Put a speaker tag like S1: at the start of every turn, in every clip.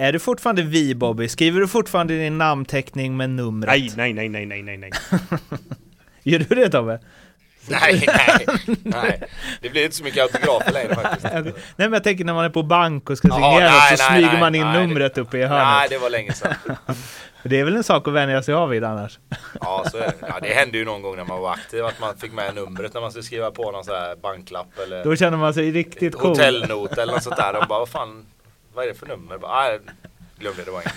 S1: Är du fortfarande vi Bobby? Skriver du fortfarande din namnteckning med numret?
S2: Nej, nej, nej, nej, nej, nej, nej.
S1: Gör du det Tobbe?
S3: Nej, nej, nej. Det blir inte så mycket autografer längre faktiskt.
S1: nej men jag tänker när man är på bank och ska signera
S3: nej,
S1: så
S3: nej,
S1: smyger
S3: nej,
S1: man in
S3: nej,
S1: numret
S3: det-
S1: uppe i hörnet.
S3: Nej, det var länge sedan.
S1: Det är väl en sak att vänja sig av vid annars?
S3: Ja, så är det. Ja, det hände ju någon gång när man var aktiv att man fick med numret när man skulle skriva på någon sån här banklapp eller
S1: Då känner man sig riktigt cool.
S3: hotellnot eller något sånt där. De bara, vad fan, vad är det för nummer? Bara, ah, glöm det, det var inget.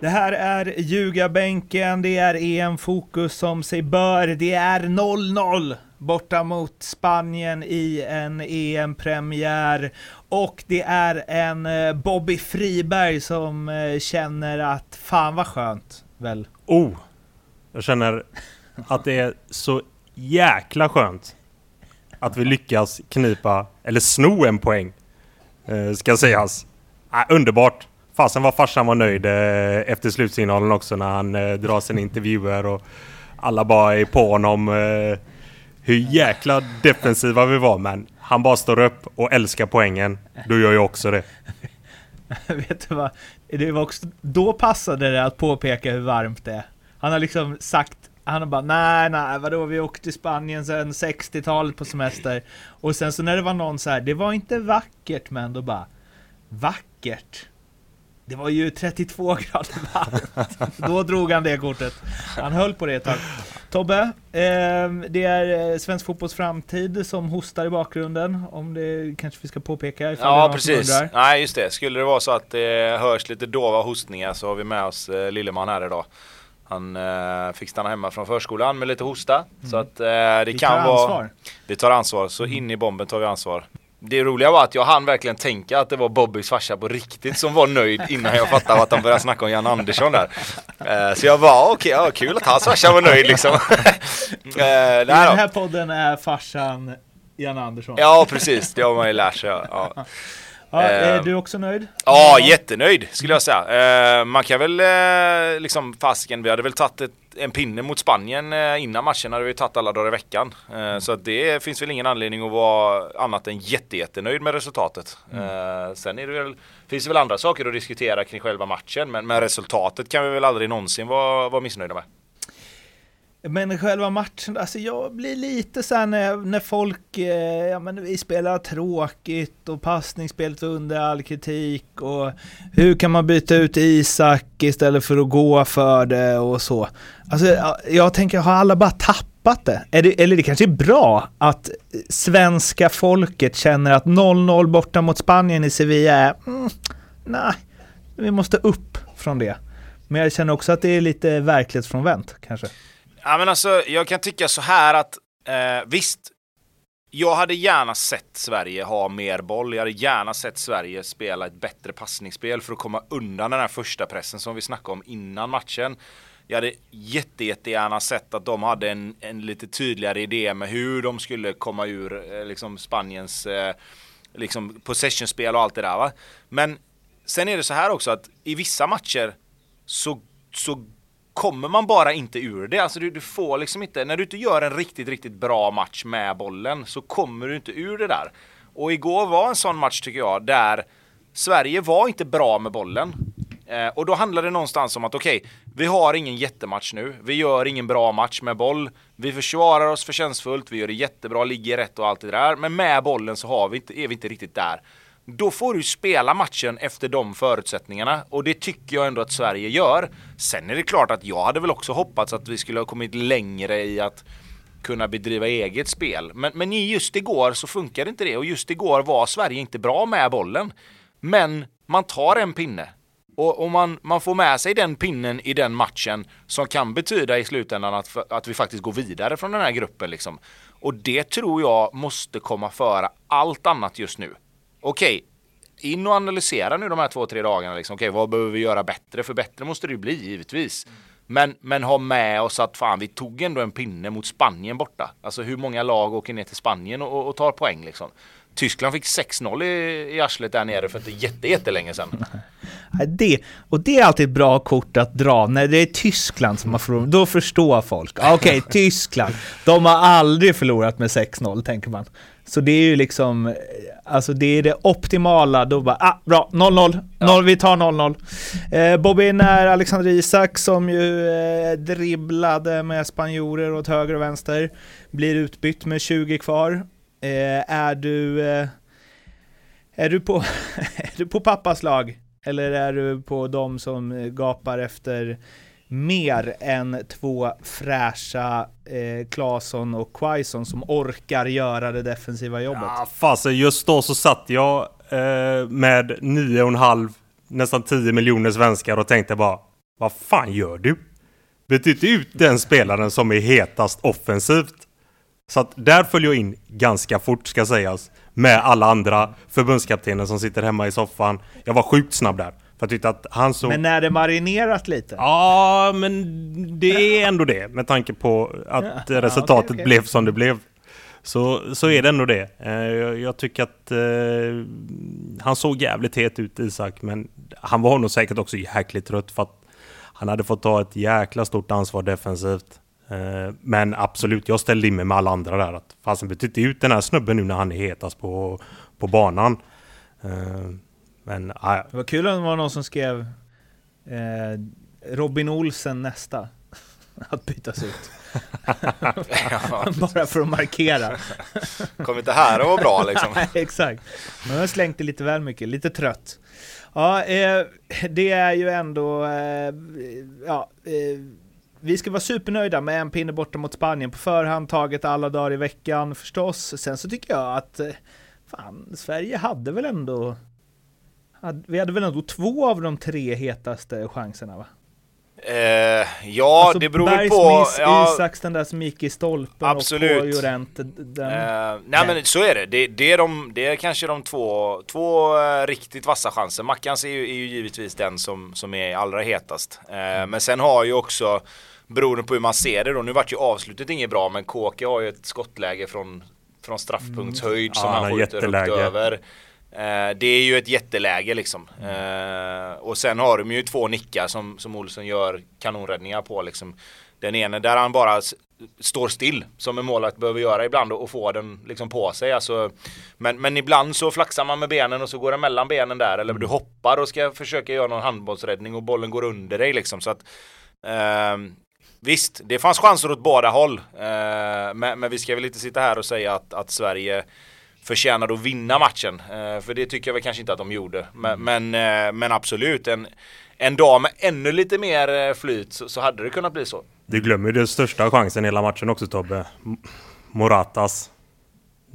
S1: Det här är Ljugarbänken, det är EM-fokus som sig bör. Det är 0-0 borta mot Spanien i en EM-premiär. Och det är en eh, Bobby Friberg som eh, känner att fan vad skönt, väl?
S2: Oh! Jag känner att det är så jäkla skönt att vi lyckas knipa, eller sno en poäng. Eh, ska sägas. Äh, underbart! Fasen vad farsan var nöjd efter slutsignalen också när han drar sina intervjuer och alla bara är på honom. Hur jäkla defensiva vi var men han bara står upp och älskar poängen. Då gör jag också det.
S1: Vet du vad? Det var också, då passade det att påpeka hur varmt det är. Han har liksom sagt, han har bara nej, nej, vadå, vi åkte till Spanien sen 60-talet på semester. Och sen så när det var någon så här, det var inte vackert, men då bara, vackert? Det var ju 32 grader varmt. Då drog han det kortet. Han höll på det ett tag. Tobbe, ehm, det är eh, svensk fotbolls framtid som hostar i bakgrunden. Om det kanske vi ska påpeka. ifall
S3: Ja, precis. Nej, just det. Skulle det vara så att det hörs lite dova hostningar så har vi med oss eh, Lilleman här idag. Han eh, fick stanna hemma från förskolan med lite hosta. Så att eh, det
S1: Mm. Vi
S3: kan
S1: tar
S3: vara...
S1: ansvar.
S3: Vi tar ansvar, så in i bomben tar vi ansvar. Det roliga var att jag hann verkligen tänka att det var Bobbys farsa på riktigt som var nöjd innan jag fattade att han började snacka om Jan Andersson där. Eh, så jag var okej, ja, kul att hans farsa var nöjd liksom. Eh,
S1: I den här podden är farsan Jan Andersson.
S3: Ja precis, det har man ju lärt sig. Ja, ja.
S1: Är
S3: eh,
S1: du också nöjd?
S3: Ja, jättenöjd skulle jag säga. Eh, man kan väl eh, liksom fasiken, vi hade väl tagit ett, en pinne mot Spanien eh, innan matchen hade vi tagit alla dagar i veckan. Eh, Så att det finns väl ingen anledning att vara annat än jätte, jättenöjd med resultatet. Eh, sen är det väl, finns det väl andra saker att diskutera kring själva matchen, men, men resultatet kan vi väl aldrig någonsin vara, vara missnöjda med.
S1: Men själva matchen, alltså jag blir lite så här när, när folk, eh, ja men vi spelar tråkigt och passningsspelet är under all kritik och hur kan man byta ut Isak istället för att gå för det och så. Alltså jag tänker, har alla bara tappat det? Är det eller det kanske är bra att svenska folket känner att 0-0 borta mot Spanien i Sevilla är, mm, nej, vi måste upp från det. Men jag känner också att det är lite verklighetsfrånvänt kanske.
S3: Ja men alltså, jag kan tycka så här att eh, visst, jag hade gärna sett Sverige ha mer boll. Jag hade gärna sett Sverige spela ett bättre passningsspel för att komma undan den här första pressen som vi snackade om innan matchen. Jag hade jätte, jättegärna sett att de hade en, en lite tydligare idé med hur de skulle komma ur eh, liksom Spaniens eh, liksom possessionspel och allt det där va. Men sen är det så här också att i vissa matcher så, så kommer man bara inte ur det. Alltså du, du får liksom inte, när du inte gör en riktigt, riktigt bra match med bollen så kommer du inte ur det där. Och igår var en sån match tycker jag där Sverige var inte bra med bollen. Eh, och då handlar det någonstans om att okej, vi har ingen jättematch nu. Vi gör ingen bra match med boll. Vi försvarar oss förtjänstfullt, vi gör det jättebra, ligger rätt och allt det där. Men med bollen så har vi inte, är vi inte riktigt där. Då får du spela matchen efter de förutsättningarna och det tycker jag ändå att Sverige gör. Sen är det klart att jag hade väl också hoppats att vi skulle ha kommit längre i att kunna bedriva eget spel. Men, men just igår så funkade inte det och just igår var Sverige inte bra med bollen. Men man tar en pinne och, och man, man får med sig den pinnen i den matchen som kan betyda i slutändan att, att vi faktiskt går vidare från den här gruppen liksom. Och det tror jag måste komma före allt annat just nu. Okej, in och analysera nu de här två, tre dagarna. Liksom. Okej, vad behöver vi göra bättre? För bättre måste det ju bli, givetvis. Men, men ha med oss att fan, vi tog ändå en pinne mot Spanien borta. Alltså hur många lag åker ner till Spanien och, och tar poäng liksom? Tyskland fick 6-0 i, i arslet där nere för är jätte, jättelänge sedan.
S1: Det, och det är alltid ett bra kort att dra när det är Tyskland som har förlorat. Då förstår folk. Okej, okay, Tyskland. De har aldrig förlorat med 6-0, tänker man. Så det är ju liksom, alltså det är det optimala. Då bara, ah, bra, 0-0. Ja. Vi tar 0-0. Eh, Bobby när Alexander Isak som ju eh, dribblade med spanjorer åt höger och vänster, blir utbytt med 20 kvar. Eh, är du... Eh, är du på, är du på pappas lag? Eller är du på de som gapar efter mer än två fräscha eh, Claesson och Quaison som orkar göra det defensiva jobbet? Ja,
S2: fasen, just då så satt jag eh, med 9,5 nästan 10 miljoner svenskar och tänkte bara Vad fan gör du? Byt inte ut den spelaren som är hetast offensivt. Så att där följer jag in ganska fort ska sägas. Med alla andra förbundskaptener som sitter hemma i soffan. Jag var sjukt snabb där. För jag tyckte att han såg...
S1: Men är det marinerat lite?
S2: Ja, men det är ändå det. Med tanke på att ja, resultatet ja, okay, okay. blev som det blev. Så, så är det ändå det. Eh, jag, jag tycker att eh, han såg jävligt het ut Isak, men han var nog säkert också jäkligt trött för att han hade fått ta ett jäkla stort ansvar defensivt. Eh, men absolut, jag ställde in mig med alla andra där. Att fasen byt inte ut den här snubben nu när han är hetast på, på banan. Men,
S1: ah, Det var kul att det var någon som skrev eh, Robin Olsen nästa. Att bytas ut. Bara för att markera.
S3: Kom inte här och var bra liksom.
S1: Exakt. Men jag slängt det lite väl mycket, lite trött. Ja, eh, det är ju ändå, eh, ja, eh, vi ska vara supernöjda med en pinne borta mot Spanien på förhand, taget alla dagar i veckan förstås. Sen så tycker jag att, eh, fan, Sverige hade väl ändå, vi hade väl ändå två av de tre hetaste chanserna va?
S3: Eh, ja, alltså, det beror Bergs på...
S1: Miss, ja, Isaks, den där som gick i stolpen
S3: absolut.
S1: och på Jorent. Den,
S3: eh, nej men så är det. Det, det, är, de, det är kanske de två, två uh, riktigt vassa chanser. Mackans är ju, är ju givetvis den som, som är allra hetast. Eh, mm. Men sen har ju också beroende på hur man ser det då. Nu vart ju avslutet inget bra men Kåke har ju ett skottläge från, från straffpunktshöjd mm. som ja, han skjuter högt över. Eh, det är ju ett jätteläge liksom. Eh, och sen har de ju två nickar som, som Olsson gör kanonräddningar på liksom. Den ena där han bara står still som en målvakt behöver göra ibland och, och få den liksom på sig. Alltså, men, men ibland så flaxar man med benen och så går den mellan benen där eller du hoppar och ska försöka göra någon handbollsräddning och bollen går under dig liksom. Så att, eh, Visst, det fanns chanser åt båda håll. Eh, men, men, vi ska väl inte sitta här och säga att, att Sverige förtjänade att vinna matchen. Eh, för det tycker jag väl kanske inte att de gjorde. Men, mm. men, eh, men absolut, en, en dag med ännu lite mer eh, flyt så, så, hade det kunnat bli så.
S2: Du glömmer ju den största chansen i hela matchen också Tobbe. Moratas.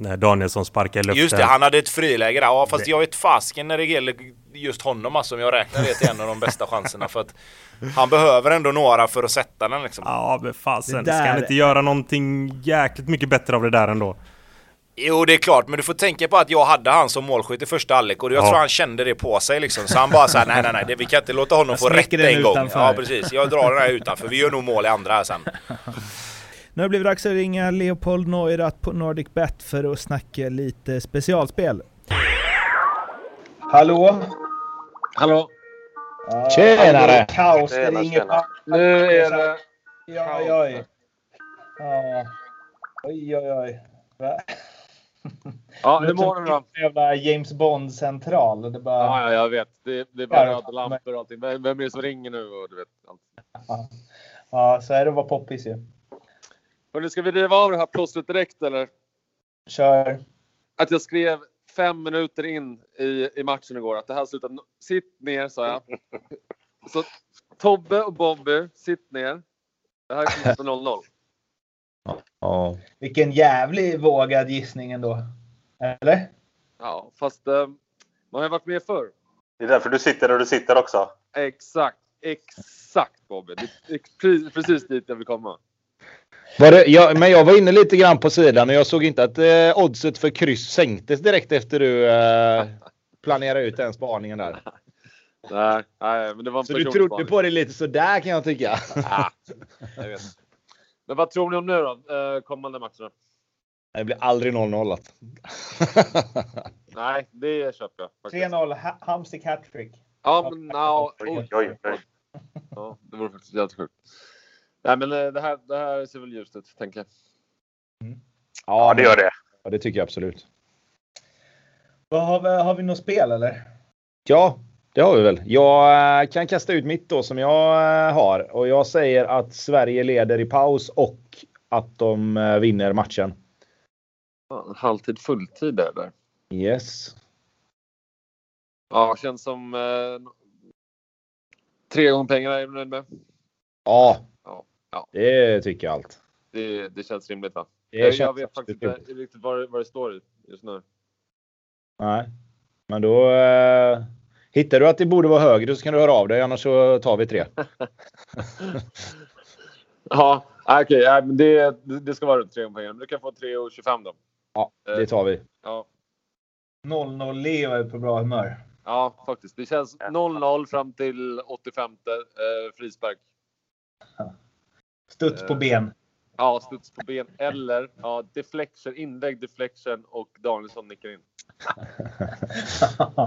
S2: När Danielsson sparkar i luften.
S3: Just det, han hade ett friläge där. Ja, fast det. jag vet fasken när det gäller just honom alltså. Om jag räknar det till en av de bästa chanserna. För att han behöver ändå några för att sätta den liksom.
S2: Ja, men fasen. Ska han inte göra någonting jäkligt mycket bättre av det där ändå?
S3: Jo det är klart, men du får tänka på att jag hade han som målskytt i första halvlek och jag ja. tror han kände det på sig liksom. Så han bara såhär, nej nej nej, det, vi kan inte låta honom jag få rätt en gång. Utanför. Ja precis, jag drar den här utanför. Vi gör nog mål i andra här sen.
S1: Nu har det dags att ringa Leopold Neurath på Nordic Bet för att snacka lite specialspel.
S4: Hallå?
S5: Hallå?
S4: Ja, Tjenare!
S5: Kaos, det är inget... Nu är det...
S4: Ja, oj, oj. Ja. Oj, oj, oj.
S5: Ja, hur mår du då?
S4: Jävla James Bond-central. Det bara...
S5: Ja, jag vet. Det, det är bara röda lampor och allting. Vem är det som ringer nu? Och du vet, allt.
S4: Ja. ja, så är det att vara poppis ju.
S5: Hörru, ska vi riva av det här plåstret direkt eller?
S4: Kör.
S5: Att jag skrev fem minuter in i, i matchen igår att det här slutar... Sitt ner, sa jag. Så Tobbe och Bobby, sitt ner. Det här kommer sluta 0-0.
S4: Ja. Vilken jävlig vågad gissning ändå. Eller?
S5: Ja, fast eh, man har ju varit med förr.
S3: Det är därför du sitter där du sitter också.
S5: Exakt. Exakt Bobby. Det är precis dit jag vill komma.
S4: Det, jag, men jag var inne lite grann på sidan och jag såg inte att eh, oddset för kryss sänktes direkt efter du eh, planerade ut den spaningen där.
S5: Nej, nej, men det var en
S4: Så du trodde på det lite sådär kan jag tycka.
S5: Ja, jag vet. Men vad tror ni om nu då, eh, kommande matcherna?
S4: Det blir aldrig 0-0. att-
S5: Nej, det köper jag. faktiskt.
S1: 3-0, Ha- Hamsik hattrick.
S5: Ja, men no,
S2: Oj, oj, oj.
S5: Ja, det vore faktiskt jävligt sjukt. Nej, men eh, det här, det här ser väl ljust ut, tänker jag.
S2: Ja, det gör det.
S4: Ja, det tycker jag absolut.
S1: Vad har, vi, har vi något spel eller?
S4: Ja, det har vi väl. Jag eh, kan kasta ut mitt då som jag eh, har och jag säger att Sverige leder i paus och att de eh, vinner matchen.
S5: Halvtid, fulltid där. där.
S4: Yes.
S5: Ja, känns som eh, tre gånger pengarna är du nöjd med.
S4: Ja,
S5: Ja, ja.
S4: det tycker jag allt.
S5: Det, det känns rimligt va?
S4: Det
S5: Jag, jag vet faktiskt inte riktigt vad, det- vad det står i just nu.
S4: Nej, men då eh, hittar du att det borde vara högre så kan du höra av dig annars så tar vi tre.
S5: Ja, okej. ja, men det, det ska vara runt tre. Men du kan få 3,25 då.
S4: Ja, det tar vi.
S5: Ja,
S1: 0-0 Leo är på bra humör.
S5: ja faktiskt. Det känns 0-0 fram till 85 eh, frispark.
S1: Studs på ben.
S5: Ja, studs på ben eller ja, deflection, inlägg, deflection och Danielsson nickar in.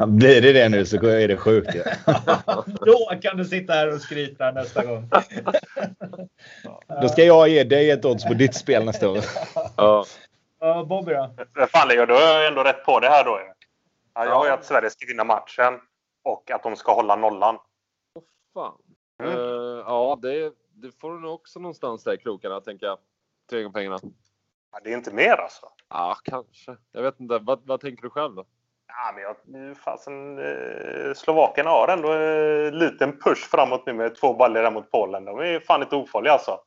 S4: Blir det det nu så är det sjukt. ju.
S1: Då kan du sitta här och skryta nästa gång.
S4: Då ska jag ge dig ett odds på ditt spel nästa år.
S5: Ja.
S1: Ja, Bobby då?
S2: Leo, du har jag ändå rätt på det här då. Ja, jag har ju att Sverige ska vinna matchen och att de ska hålla nollan.
S5: Fan.
S2: Mm.
S5: Eh, ja, det, det får du nog också någonstans där i krokarna, tänker jag. Tre gånger pengarna.
S2: Ja, det är inte mer alltså.
S5: Ja, kanske. Jag vet inte. Vad, vad tänker du själv då?
S2: Ja, men jag, fasen, eh, Slovakerna har ändå en liten push framåt nu med två baller där mot Polen. De är fan inte ofarliga alltså.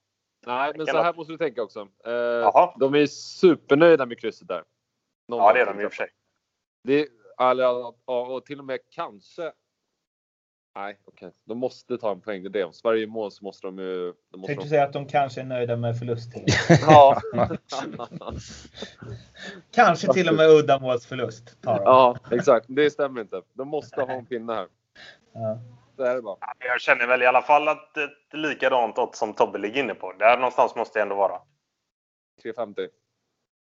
S5: Nej, men så här måste du tänka också. Eh, de är supernöjda med krysset där. Någon
S2: Ja, det är de i och för sig.
S5: Det, eller, och till och med kanske. Nej, okej. De måste ta en poäng. Det är det. Om Sverige är i mål så måste de ju... De måste
S1: Tänkte
S5: de...
S1: säga att de kanske är nöjda med förlust.
S5: Ja.
S1: Kanske till och med uddamålsförlust tar de.
S5: ja, exakt. Det stämmer inte. De måste ha en pinne här.
S1: Ja.
S5: Så är det bara.
S2: Jag känner väl i alla fall att ett likadant odds som Tobbe ligger inne på. Där någonstans måste jag ändå vara.
S5: 3,50.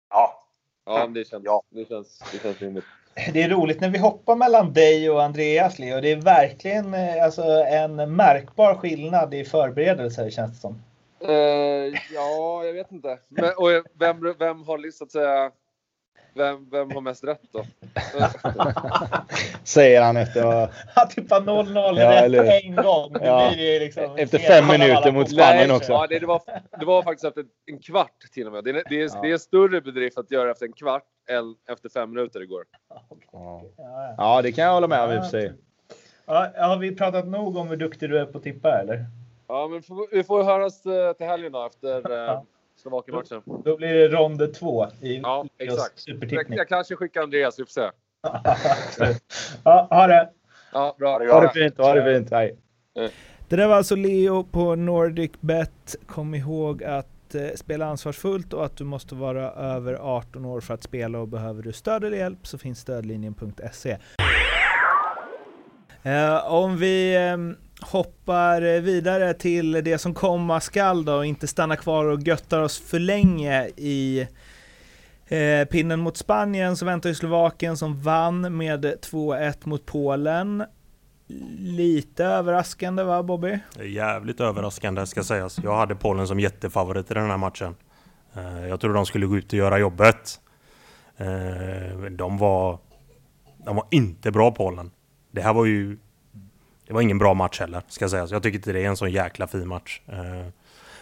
S2: Ja,
S5: Ja, det känns,
S2: Ja.
S5: det känns, det känns rimligt.
S1: Det är roligt när vi hoppar mellan dig och Andreas Leo. Det är verkligen eh, alltså, en märkbar skillnad i förberedelser känns det som.
S5: Eh, ja, jag vet inte. Men, och vem, vem har liksom, så att säga... Vem, vem har mest rätt då?
S4: Säger han efter,
S1: Han tippar 0-0
S4: Ja,
S1: rätt
S4: eller
S1: en gång. Det
S4: Ja.
S1: liksom
S4: Efter fem minuter mot Spanien också.
S5: Ja, det, det, var, det var faktiskt efter en kvart till och med. Det är, det är,
S4: Ja.
S5: det är en större bedrift att göra efter en kvart efter fem minuter igår.
S4: ja. Det kan jag hålla med om i och för sig.
S1: Ja, har vi pratat nog om hur duktig du är på att tippa eller?
S5: Ja, men vi får höras eh, till helgen då efter eh,
S1: Ja.
S5: Slovakien-matchen.
S1: Då blir det ronde två i
S5: Ja, exakt. Jag,
S1: supertippning.
S5: jag kanske skickar Andreas, vi får se.
S1: ja, ha det!
S5: Ja, bra.
S2: Ha det
S4: Ha det
S2: gott.
S4: fint, ha det fint. Hej.
S1: Det där var alltså Leo på NordicBet. Kom ihåg att eh, spela ansvarsfullt och att du måste vara över 18 år för att spela och behöver du stöd eller hjälp så finns stödlinjen.se. Eh, om vi eh, hoppar vidare till det som komma skall då och inte stanna kvar och göttar oss för länge i eh, pinnen mot Spanien så väntar ju Slovakien som vann med 2-1 mot Polen. Lite överraskande va Bobby?
S2: Det är jävligt överraskande ska sägas. Jag hade Polen som jättefavorit i den här matchen. Eh, jag trodde de skulle gå ut och göra jobbet. Eh, de var, de var inte bra Polen. Det här var ju... Det var ingen bra match heller, ska sägas. Jag tycker inte det är en sån jäkla fin match. Eh,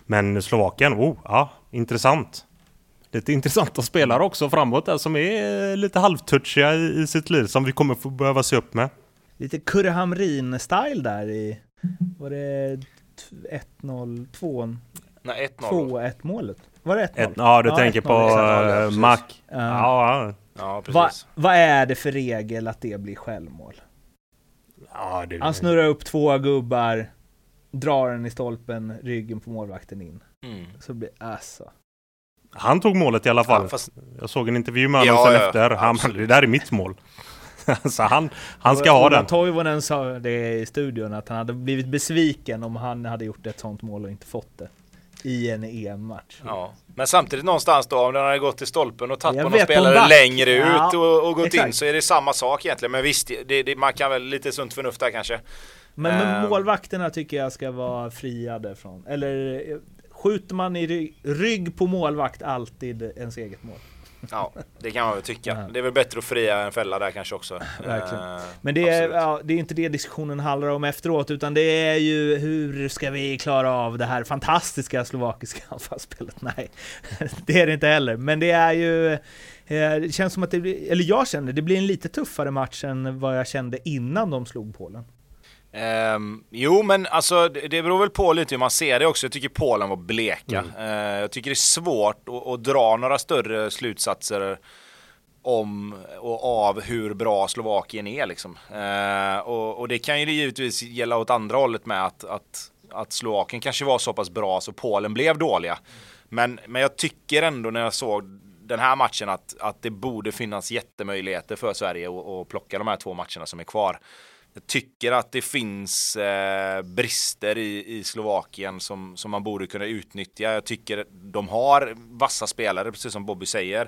S2: men Slovakien, oh, ja, intressant. Lite intressanta spelare också framåt där som är lite halvtouchiga i, i sitt liv som vi kommer få behöva se upp med.
S1: Lite Kurre där i... Var det t- 1-0, 2
S3: Nej, 1-0.
S1: 2-1 målet? Var det 1-0?
S2: Ett, ja, du
S1: Ja,
S2: tänker
S1: 1-0,
S2: på uh. Mac.
S1: Ja.
S2: Ja,
S3: Ja,
S1: Vad
S3: precis.
S1: vad är det för regel att det blir självmål?
S2: ja, det,
S1: Han snurrar upp två gubbar, drar den i stolpen, ryggen på målvakten in.
S3: Mm.
S1: Så blir alltså.
S2: han tog målet i alla fall.
S3: Ja, fast,
S2: Jag såg en intervju med honom
S3: Ja,
S2: sen
S3: ja,
S2: efter. Han, det där är mitt mål. så han, han ska ha
S1: Ola
S2: den.
S1: Toivonen sa det i studion att han hade blivit besviken om han hade gjort ett sånt mål och inte fått det. i en EM-match.
S3: Ja. Men samtidigt någonstans då, om den hade gått till stolpen och tagit på någon spelare längre
S1: Ja,
S3: ut och, och gått in
S1: exakt.
S3: så är det samma sak egentligen. Men visst, det, det, man kan väl lite sunt förnuft där kanske.
S1: Men, men
S3: Ehm.
S1: målvakterna tycker jag ska vara friade från, eller eh, skjuter man i rygg, rygg på målvakt alltid ens eget mål.
S3: Ja, det kan man väl tycka. Det är väl bättre att fria än fälla där kanske också.
S1: Verkligen.
S3: Eh,
S1: Men det är, ja, det är inte det diskussionen handlar om efteråt, utan det är ju hur ska vi klara av det här fantastiska slovakiska anfallsspelet? Nej, det är det inte heller. Men det är ju, eh, det känns som att det blir, eller jag känner, det blir en lite tuffare match än vad jag kände innan de slog Polen.
S3: Ehm, jo, men alltså det det beror väl på lite hur man ser det också. Jag tycker Polen var bleka. Eh, jag tycker det är svårt att, att dra några större slutsatser om och av hur bra Slovakien är liksom. Eh, och, och det kan ju givetvis gälla åt andra hållet med att, att, att Slovakien kanske var så pass bra så Polen blev dåliga. Men, men jag tycker ändå när jag såg den här matchen att, att det borde finnas jättemöjligheter för Sverige att, att plocka de här två matcherna som är kvar. Jag tycker att det finns eh, brister i, i Slovakien som, som man borde kunna utnyttja. Jag tycker de har vassa spelare, precis som Bobby säger.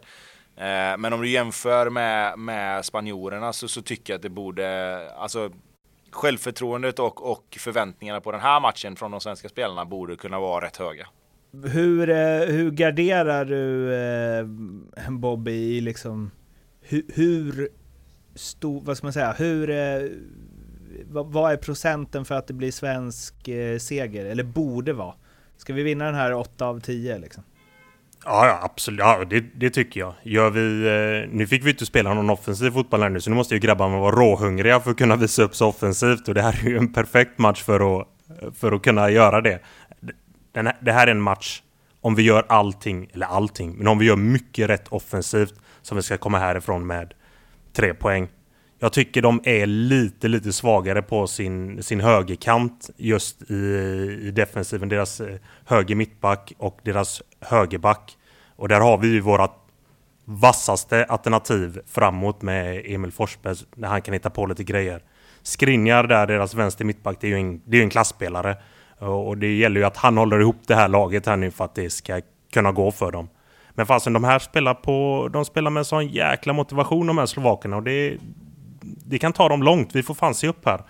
S3: Eh, men om du jämför med, med spanjorerna så, så tycker jag att det borde, alltså självförtroendet och, och förväntningarna på den här matchen från de svenska spelarna borde kunna vara rätt höga.
S1: Hur, eh, hur garderar du eh, Bobby i liksom hur, hur stor, vad ska man säga, hur eh, vad, är procenten för att det blir svensk eh, seger? Eller borde vara? Ska vi vinna den här 8 av 10 liksom?
S2: Ja, ja absolut. Ja, det, det tycker jag. Gör vi, eh, nu fick vi inte spela någon offensiv fotboll här nu, så nu måste ju grabbarna vara råhungriga för att kunna visa upp sig offensivt. Och det här är ju en perfekt match för att, för att kunna göra det. Den här, det här är en match, om vi gör allting, eller allting, men om vi gör mycket rätt offensivt, som vi ska komma härifrån med tre poäng. Jag tycker de är lite, lite svagare på sin, sin högerkant just i, i defensiven. Deras eh, höger mittback och deras högerback. Och där har vi ju våra vassaste alternativ framåt med Emil Forsberg när han kan hitta på lite grejer. Skriniar där, deras vänster mittback, det är ju en, det är en klassspelare. Och och det gäller ju att han håller ihop det här laget här nu för att det ska kunna gå för dem. Men fasen, de här spelar på... De spelar med sån jäkla motivation de här slovakerna och det... Det kan ta dem långt, vi får fan se upp här.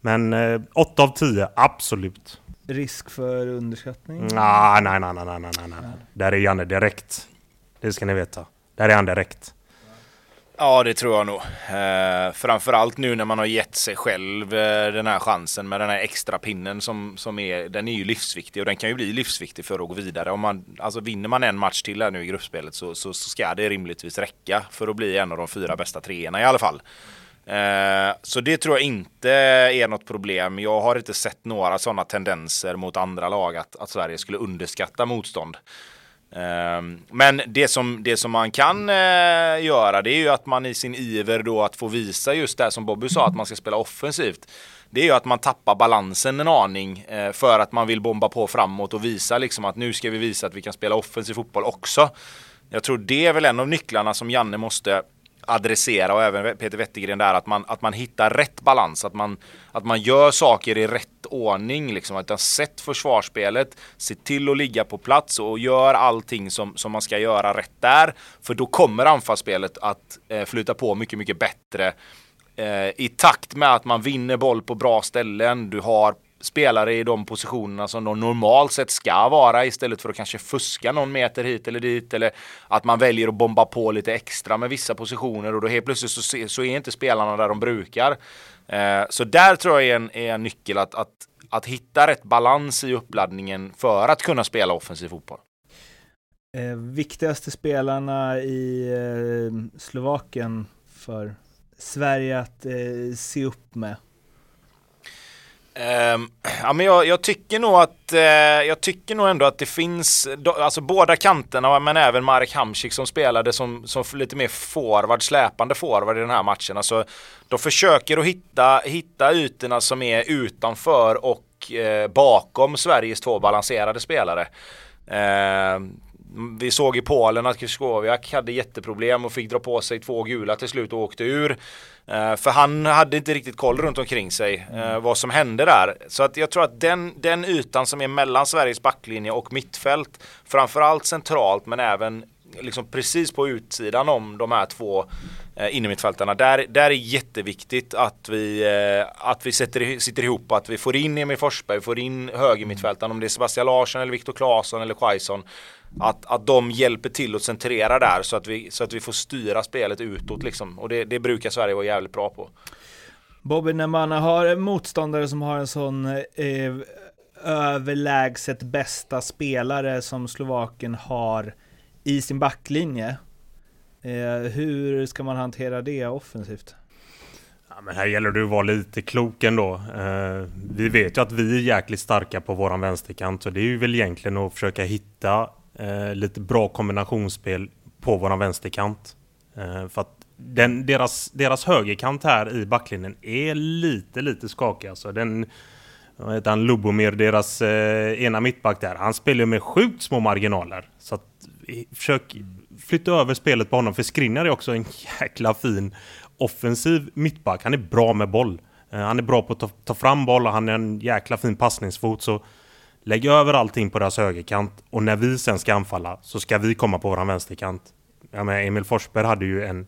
S2: Men eh, 8 av 10, absolut.
S1: Risk för underskattning?
S2: Ah, nej, nej, nej, nej, nej, nej, nej. Där är Janne direkt. Det ska ni veta. Där är han direkt.
S3: Ja, det tror jag nog. Eh, framförallt nu när man har gett sig själv eh, den här chansen med den här extra pinnen som, som är, den är ju livsviktig och den kan ju bli livsviktig för att gå vidare. Om man, alltså vinner man en match till här nu i gruppspelet så, så, så ska det rimligtvis räcka för att bli en av de fyra bästa treorna i alla fall. Eh, så det tror jag inte är något problem. Jag har inte sett några sådana tendenser mot andra lag att, att Sverige skulle underskatta motstånd. Ehm, men det som, det som man kan eh, göra det är ju att man i sin iver då att få visa just det som Bobby sa att man ska spela offensivt. Det är ju att man tappar balansen en aning eh, för att man vill bomba på framåt och visa liksom att nu ska vi visa att vi kan spela offensiv fotboll också. Jag tror det är väl en av nycklarna som Janne måste adressera och även Peter Wettergren där att man, att man hittar rätt balans, att man, att man gör saker i rätt ordning liksom, att sätt sett försvarsspelet, se till att ligga på plats och gör allting som, som man ska göra rätt där. För då kommer anfallsspelet att eh, flyta på mycket, mycket bättre eh, i takt med att man vinner boll på bra ställen. Du har spelare i de positionerna som de normalt sett ska vara istället för att kanske fuska någon meter hit eller dit eller att man väljer att bomba på lite extra med vissa positioner och då helt plötsligt så, så är inte spelarna där de brukar. Eh, så där tror jag är en, är en nyckel att, att, att hitta rätt balans i uppladdningen för att kunna spela offensiv fotboll.
S1: Eh, viktigaste spelarna i eh, Slovakien för Sverige att eh, se upp med?
S3: Ehm, ja, men jag, jag tycker nog att uh, jag tycker nog ändå att det finns, do, alltså båda kanterna men även Marek Hamsik som spelade som, som lite mer forward, släpande forward i den här matchen. Alltså, de försöker att hitta, hitta ytorna som är utanför och uh, bakom Sveriges två balanserade spelare. Uh, vi såg i Polen att Kryskowiak hade jätteproblem och fick dra på sig två gula till slut och åkte ur. Eh, för han hade inte riktigt koll runt omkring sig eh, vad som hände där. Så att jag tror att den, den ytan som är mellan Sveriges backlinje och mittfält, framförallt centralt men även liksom precis på utsidan om de här två eh, innermittfältarna. Där, där är jätteviktigt att vi, eh, att vi sätter, sitter ihop, att vi får in Emil Forsberg, får in högermittfältaren, om det är Sebastian Larsson eller Viktor Claesson eller Quaison. Att, att de hjälper till att centrera där så att vi, så att vi får styra spelet utåt liksom. Och det, det brukar Sverige vara jävligt bra på.
S1: Bobby, när man har motståndare som har en sån eh, överlägset bästa spelare som Slovaken har i sin backlinje. Eh, hur ska man hantera det offensivt?
S2: Ja, men här gäller det att vara lite klok ändå. Eh, vi vet ju att vi är jäkligt starka på våran vänsterkant. Så det är ju väl egentligen att försöka hitta eh, lite bra kombinationsspel på våran vänsterkant. Eh, för att den, deras, deras högerkant här i backlinjen är lite, lite skakig. Alltså den, vad heter han, Lubomir, deras eh, ena mittback där. Han spelar ju med sjukt små marginaler. Så att, försök flytta över spelet på honom. För Skriniar är också en jäkla fin offensiv mittback. Han är bra med boll. Eh, han är bra på att ta, ta fram boll och han är en jäkla fin passningsfot. Så lägg över allting på deras högerkant. Och när vi sen ska anfalla så ska vi komma på våran vänsterkant. Ja, men Emil Forsberg hade ju en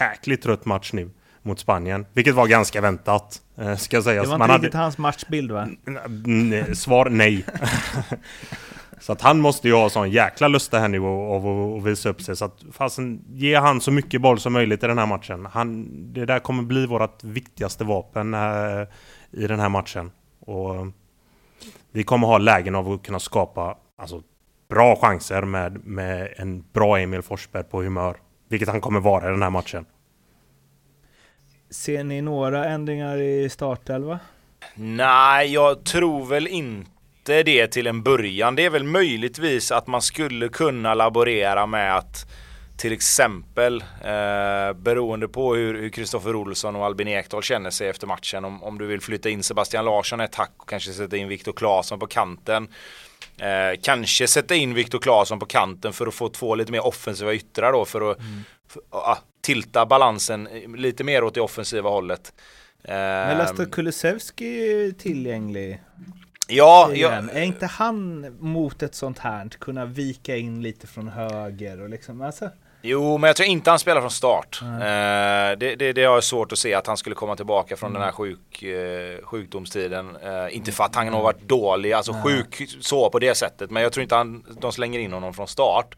S2: jäkligt trött match nu mot Spanien. Vilket var ganska väntat. Eh, ska sägas.
S1: Det var inte
S2: Man
S1: riktigt hans matchbild va?
S2: Svar nej. så att han måste ju ha sån jäkla lust här nu och, och, och visa upp sig. Så att fasen, ge han så mycket boll som möjligt i den här matchen. Han, det där kommer bli vårt viktigaste vapen äh, i den här matchen. Och vi kommer ha lägen av att kunna skapa alltså, bra chanser med, med en bra Emil Forsberg på humör. Vilket han kommer vara i den här matchen.
S1: Ser ni några ändringar i startelva?
S3: Nej, jag tror väl inte det till en början. Det är väl möjligtvis att man skulle kunna laborera med att till exempel eh, beroende på hur Kristoffer Olsson och Albin Ekdal känner sig efter matchen. Om, om du vill flytta in Sebastian Larsson ett tack och kanske sätta in Viktor Claesson på kanten. Eh, kanske sätta in Viktor Claesson på kanten för att få två lite mer offensiva yttrar då för att mm. för, ah, tilta balansen lite mer åt det offensiva hållet.
S1: Eh, Men läste Kulusevski tillgänglig?
S3: Ja, ja,
S1: Är inte han mot ett sånt här kunna vika in lite från höger och liksom alltså?
S3: Jo, men jag tror inte han spelar från start. Eh, det, det, det har jag svårt att se att han skulle komma tillbaka från mm. den här sjuk, eh, sjukdomstiden. Eh, inte för att han har varit dålig, alltså Nej. sjuk så på det sättet. Men jag tror inte han, de slänger in honom från start.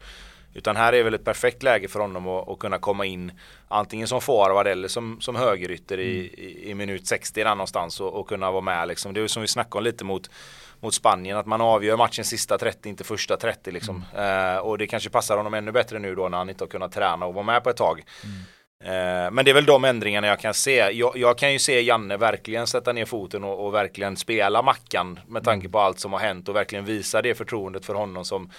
S3: Utan här är väl ett perfekt läge för honom att, att kunna komma in antingen som forward eller som, som högerytter i, mm. i, i, minut 60 där någonstans och, och kunna vara med. Liksom. Det är som vi snackade om lite mot mot Spanien. Att man avgör matchen sista 30, inte första 30 liksom. Mm. Eh, och det kanske passar honom ännu bättre nu då när han inte har kunnat träna och vara med på ett tag. Mm. Eh, men det är väl de ändringarna jag kan se. Jag, jag kan ju se Janne verkligen sätta ner foten och, och, verkligen spela Mackan med tanke på allt som har hänt och verkligen visa det förtroendet för honom som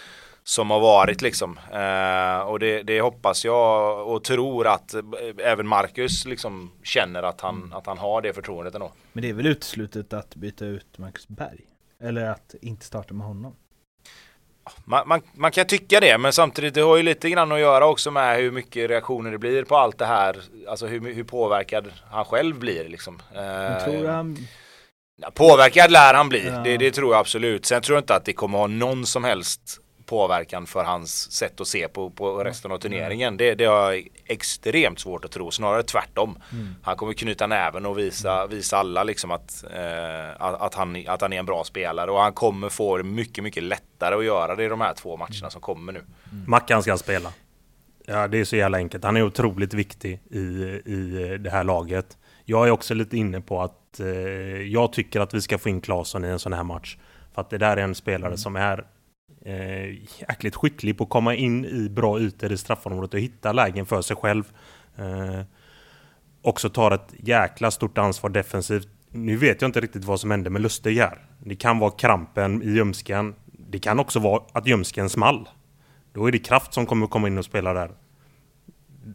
S3: som har varit liksom. Eh, och det, det, hoppas jag och tror att även Marcus liksom känner att han, mm. att han har det förtroendet ändå.
S1: Men det är väl uteslutet att byta ut Marcus Berg? Eller att inte starta med honom?
S3: Man, man, man, kan tycka det, men samtidigt det har ju lite grann att göra också med hur mycket reaktioner det blir på allt det här. Alltså hur, hur påverkad han själv blir liksom.
S1: Jag tror han...
S3: Påverkad lär han bli, ja. det, det, tror jag absolut. Sen tror jag inte att det kommer ha någon som helst påverkan för hans sätt att se på, på resten av turneringen. Det, det har jag extremt svårt att tro, snarare tvärtom. Mm. Han kommer knyta näven och visa, visa alla liksom att, eh, att, han, att han är en bra spelare och han kommer få mycket, mycket lättare att göra det i de här två matcherna som kommer nu.
S2: Mm. Mackan ska spela. Ja, det är så jävla enkelt. Han är otroligt viktig i, i det här laget. Jag är också lite inne på att eh, jag tycker att vi ska få in Claesson i en sån här match. För att det där är en spelare mm. som är eh, jäkligt skicklig på att komma in i bra ytor i straffområdet och hitta lägen för sig själv. Eh, också tar ett jäkla stort ansvar defensivt. Nu vet jag inte riktigt vad som hände med Lustig här. Det kan vara krampen i ljumsken. Det kan också vara att ljumsken small. Då är det Kraft som kommer komma in och spela där.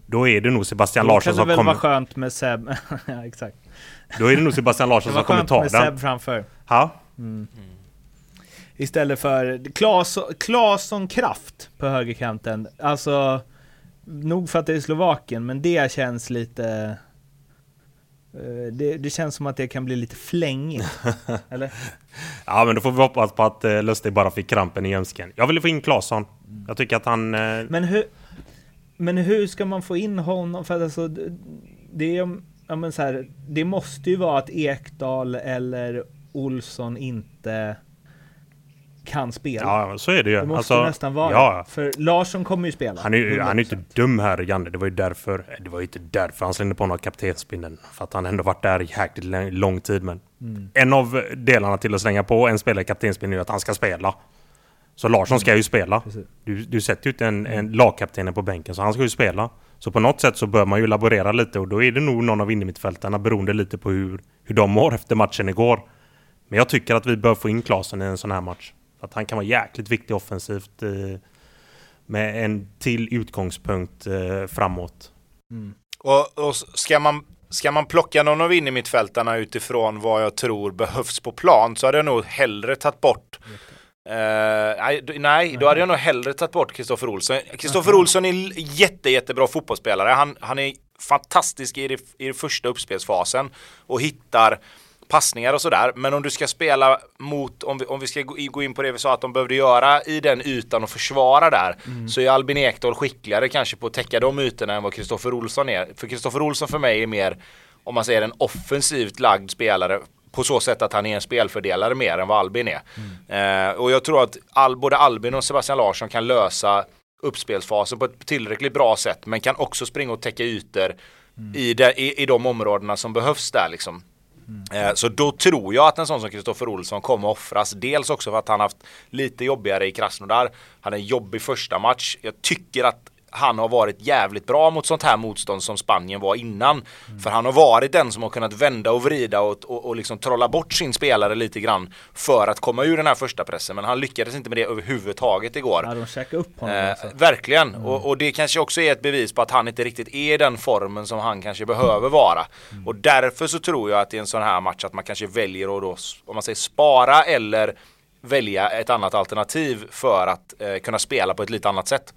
S2: Då är det nog Sebastian Larsson som kommer...
S1: Det kan väl vara skönt med Seb. ja, exakt.
S2: Då är det nog Sebastian Larsson som kommer ta den. Det var
S1: skönt med Seb framför.
S2: Ja. Mm.
S1: Istället för Klas, Klasson Kraft på högerkanten. Alltså, nog för att det är Slovakien, men det känns lite... eh, Det, det känns som att det kan bli lite flängigt. eller?
S2: Ja, men då får vi hoppas på att eh, Lustig bara fick krampen i ljumsken. Jag ville få in Claesson. Jag tycker att han... Eh,
S1: Men hur, men hur ska man få in honom? För att alltså, det- det, är, ja, men så här, det måste ju vara att Ekdal eller Olsson inte kan spela.
S2: ja, så är det ju.
S1: det måste
S2: Alltså,
S1: nästan vara
S2: ja,
S1: För Larsson kommer ju spela.
S2: Han är ju han är ju
S1: 100%.
S2: inte dum här, Janne. Det var ju därför... Det var ju inte därför han slängde på några kaptensbindeln. För att han ändå varit där jäkligt lång- tid. Men
S1: Mm.
S2: en av delarna till att slänga på en spelare kaptensbindeln är att han ska spela. Så Larsson ska ju spela. Du, du sätter ju inte en, en lagkaptenen på bänken, så han ska ju spela. Så på något sätt så bör man ju laborera lite och då är det nog någon av innermittfältarna beroende lite på hur, hur de mår efter matchen igår. Men jag tycker att vi bör få in Klasen i en sån här match. Att han kan vara jäkligt viktig offensivt eh, med en till utgångspunkt eh, framåt.
S1: Mm.
S3: Och, och ska, man, ska man plocka någon av innermittfältarna utifrån vad jag tror behövs på plan så hade jag nog hellre tagit bort Eh, nej, nej, då hade jag nog hellre tagit bort Kristoffer Olsson. Kristoffer Olsson är jätte, jättebra fotbollsspelare. Han, han är fantastisk i, det, i den första uppspelsfasen och hittar passningar och sådär. Men om du ska spela mot, om vi, om vi ska gå in på det vi sa att de behövde göra i den ytan och försvara där, så är Albin Ekdal skickligare kanske på att täcka de ytorna än vad Kristoffer Olsson är. För Kristoffer Olsson för mig är mer, om man säger en offensivt lagd spelare på så sätt att han är en spelfördelare mer än vad Albin är. Eh, och jag tror att all, både Albin och Sebastian Larsson kan lösa uppspelsfasen på ett tillräckligt bra sätt men kan också springa och täcka ytor i, de, i, i de områdena som behövs där liksom. Eh, så då tror jag att en sån som Kristoffer Olsson kommer offras. Dels också för att han haft lite jobbigare i Krasnodar. Han hade en jobbig första match. Jag tycker att han har varit jävligt bra mot sånt här motstånd som Spanien var innan. För han har varit den som har kunnat vända och vrida och, och, och liksom trolla bort sin spelare lite grann för att komma ur den här första pressen. Men han lyckades inte med det överhuvudtaget igår.
S1: Ja, de käkade upp honom
S3: Eh,
S1: alltså.
S3: verkligen, och, och det kanske också är ett bevis på att han inte riktigt är den formen som han kanske behöver vara. Och därför så tror jag att i en sån här match att man kanske väljer att då, om man säger spara eller välja ett annat alternativ för att eh, kunna spela på ett lite annat sätt.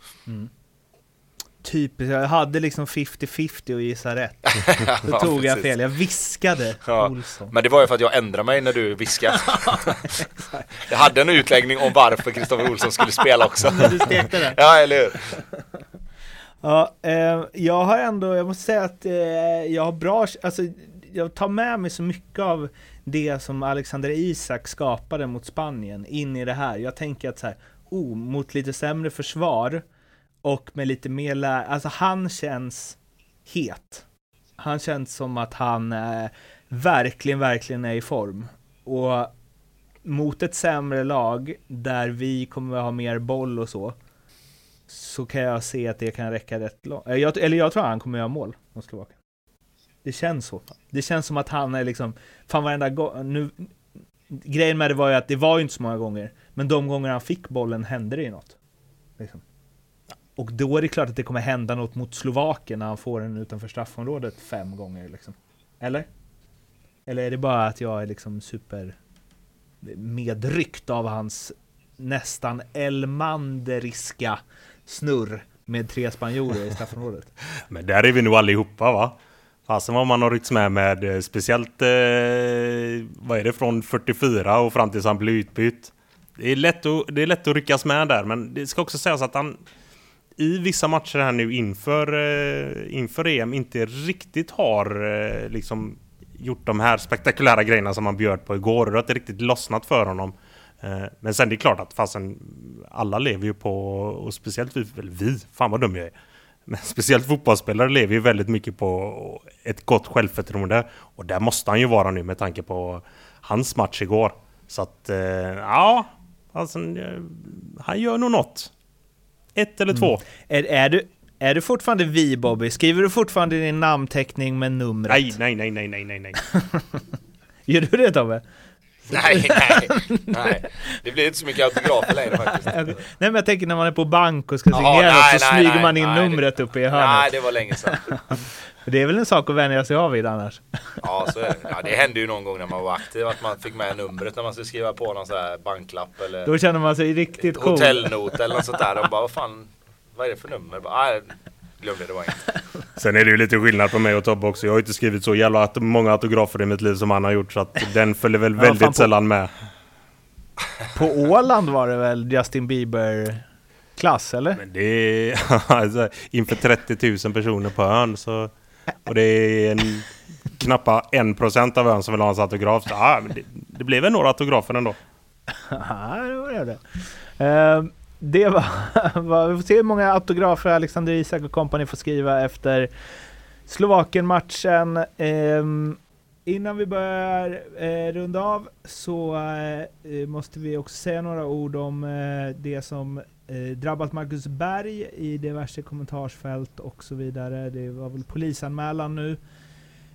S1: Typiskt, jag hade liksom 50-50 och gissa rätt. Då
S3: Ja,
S1: tog jag
S3: precis.
S1: fel, jag viskade
S3: Ja.
S1: Olsson.
S3: Men det var ju för att jag ändrade mig när du viskade. jag hade en utläggning om varför Kristoffer Olsson skulle spela också.
S1: Men du stekte det.
S3: ja, eller hur?
S1: Ja, eh, jag har ändå, jag måste säga att eh, jag har bra, alltså jag tar med mig så mycket av det som Alexander Isak skapade mot Spanien in i det här. Jag tänker att så här, oh, mot lite sämre försvar och med lite mer lä- alltså han känns het. Han känns som att han eh, verkligen, verkligen är i form. Och mot ett sämre lag där vi kommer att ha mer boll och så, så kan jag se att det kan räcka rätt långt. Eh, jag, eller jag tror han kommer göra mål mot Slovakien. Det känns så. Det känns som att han är liksom, fan varenda gång, nu, grejen med det var ju att det var ju inte så många gånger, men de gånger han fick bollen hände det ju något. Liksom. Och då är det klart att det kommer hända något mot Slovakien när han får den utanför straffområdet fem gånger liksom. Eller? Eller är det bara att jag är liksom super medryckt av hans nästan Elmanderiska snurr med tre spanjorer i straffområdet.
S2: Men där är vi nog allihopa va? Fasen vad man har ryckts med med eh, speciellt eh, vad är det från 44 och fram tills han blir utbytt. Det är, lätt att, det är lätt att ryckas med där men det ska också sägas att han i vissa matcher här nu inför, eh, inför EM inte riktigt har eh, liksom gjort de här spektakulära grejerna som han bjöd på igår. Det har inte riktigt lossnat för honom. Eh, men sen det är klart att fasen alla lever ju på, och speciellt vi, eller vi, fan vad dum jag är. Men speciellt fotbollsspelare lever ju väldigt mycket på ett gott självförtroende. Och där måste han ju vara nu med tanke på hans match igår. Så att, ja, alltså, han gör nog något. Ett eller två.
S1: Är, är, du, är du fortfarande vi Bobby? Skriver du fortfarande din namnteckning med numret?
S2: Nej, nej, nej, nej, nej, nej.
S1: Gör du det Tobbe?
S3: Nej, nej, nej. Det blir inte så mycket autografer längre faktiskt.
S1: Nej men jag tänker när man är på bank och ska signera
S3: nej,
S1: så
S3: nej,
S1: smyger
S3: nej,
S1: man in
S3: nej,
S1: numret uppe i
S3: Nej,
S1: hörnet.
S3: det var länge sedan.
S1: Det är väl en sak att vänja sig av vid annars.
S3: Ja, så är det. Ja, det hände ju någon gång när man var aktiv att man fick med numret när man skulle skriva på någon sån här banklapp eller
S1: Då känner man sig riktigt cool.
S3: hotellnot eller något sånt där. De bara, vad fan, vad är det för nummer? Bara, nej, glöm det, var inget.
S2: Sen är det ju lite skillnad på mig och Tobbe också. Jag har ju inte skrivit så jävla att många autografer i mitt liv som han har gjort så att den följer väl
S1: Ja,
S2: väldigt
S1: på-
S2: sällan med.
S1: På Åland var det väl Justin Bieber-klass, eller?
S2: Men det är alltså, inför 30 000 personer på ön så... Och det är en, en procent av ön som vill ha hans autograf. Så, ja, men det, det blev väl några autografer ändå.
S1: Ja, det var det. Ehm, det var, var... Vi får se hur många autografer Alexander Isak och kompani får skriva efter Slovakien-matchen. Eh, innan vi börjar eh, runda av så eh, måste vi också säga några ord om eh, det som eh, drabbat Marcus Berg i diverse kommentarsfält och så vidare. Det var väl polisanmälan nu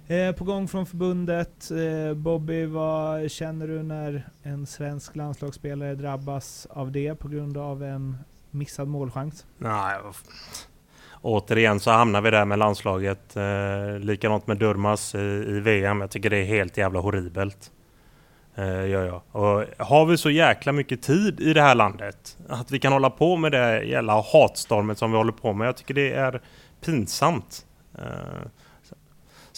S1: eh, på gång från förbundet. Eh, Bobby, vad känner du när en svensk landslagsspelare drabbas av det på grund av en missad målchans?
S2: Nej, Återigen så hamnar vi där med landslaget. Eh, likadant med Durmas i, i VM. Jag tycker det är helt jävla horribelt. Eh, ja, ja. Och har vi så jäkla mycket tid i det här landet att vi kan hålla på med det jävla hatstormet som vi håller på med. Jag tycker det är pinsamt. Eh,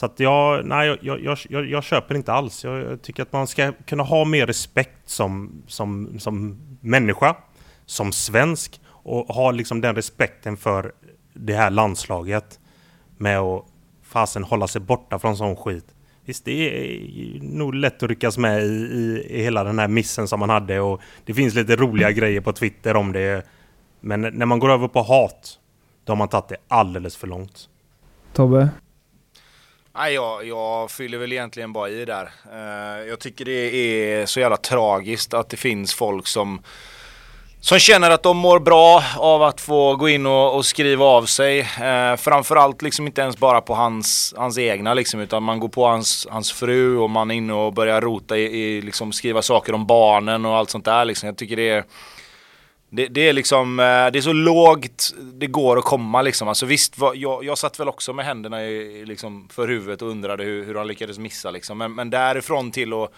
S2: så- att jag, nej, jag, jag, jag, jag, jag köper inte alls. Jag, jag tycker att man ska kunna ha mer respekt som, som, som människa, som svensk och ha liksom den respekten för det här landslaget med att fasen hålla sig borta från sån skit. Visst, det är nog lätt att ryckas med i, i, i hela den här missen som man hade och det finns lite roliga grejer på Twitter om det. Men när man går över på hat, då har man tagit det alldeles för långt.
S1: Tobbe?
S3: Nej, jag, jag fyller väl egentligen bara i där. Eh, jag tycker det är så jävla tragiskt att det finns folk som som känner att de mår bra av att få gå in och, och skriva av sig. Eh, framförallt liksom inte ens bara på hans, hans egna liksom, utan man går på hans, hans fru och man är inne och börjar rota i, i liksom skriva saker om barnen och allt sånt där liksom. Jag tycker det är det, det är liksom, eh, det är så lågt det går att komma liksom. Alltså visst, var, jag, jag satt väl också med händerna i liksom för huvudet och undrade hur, hur han lyckades missa liksom. Men, men därifrån till att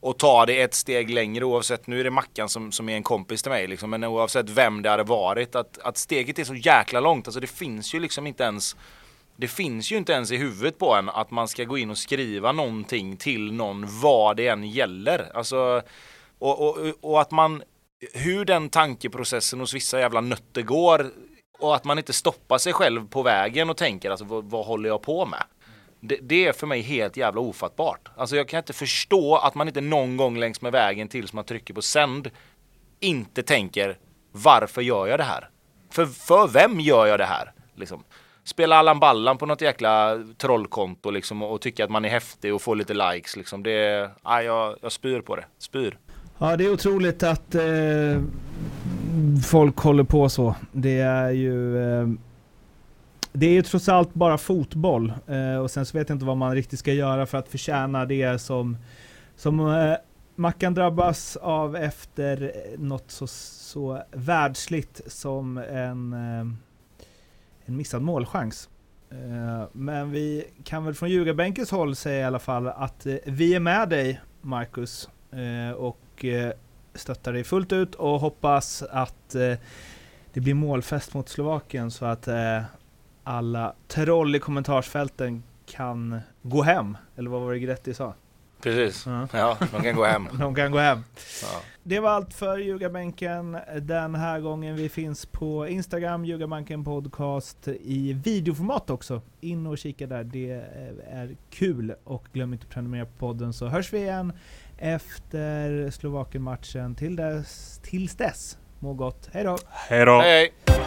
S3: och ta det ett steg längre oavsett, nu är det Mackan som, som är en kompis till mig liksom, men oavsett vem det hade varit, att, att steget är så jäkla långt. Alltså det finns ju liksom inte ens det finns ju inte ens i huvudet på en att man ska gå in och skriva någonting till någon vad det än gäller. Alltså, och, och, och att man, hur den tankeprocessen hos vissa jävla nötter går och att man inte stoppar sig själv på vägen och tänker alltså vad, vad håller jag på med? Det, det är för mig helt jävla ofattbart. Alltså jag kan inte förstå att man inte någon gång längs med vägen tills man trycker på sänd inte tänker varför gör jag det här? För, för vem gör jag det här? Liksom. Spela Allan Ballan på något jäkla trollkonto liksom, och tycka att man är häftig och får lite likes. Liksom. Det, ja, jag, jag spyr på det. Spyr.
S1: Ja, det är otroligt att eh, folk håller på så. Det är ju... Eh, det är ju trots allt bara fotboll. Eh, och sen så vet jag inte vad man riktigt ska göra för att förtjäna det som, som eh, Mackan drabbas av efter eh, något så, så världsligt som en, eh, en missad målchans. Eh, men vi kan väl från Ljugarbänkens håll säga i alla fall att eh, vi är med dig, Marcus. och och eh, stöttar dig fullt ut och hoppas att eh, det blir målfest mot Slovakien så att eh, alla troll i kommentarsfälten kan gå hem. Eller vad var det Gretti sa?
S3: Precis.
S1: Ja.
S3: Ja, de kan gå hem.
S1: De kan gå hem.
S3: Ja.
S1: Det var allt för Ljugarbänken den här gången. Vi finns på Instagram, Ljugarbänken podcast i videoformat också. In och kika där, det är kul. Och glöm inte att prenumerera på podden så hörs vi igen efter Slovakien-matchen. Till dess, tills dess, må gott. Hej då!
S2: Hej då!
S3: Hej, hej.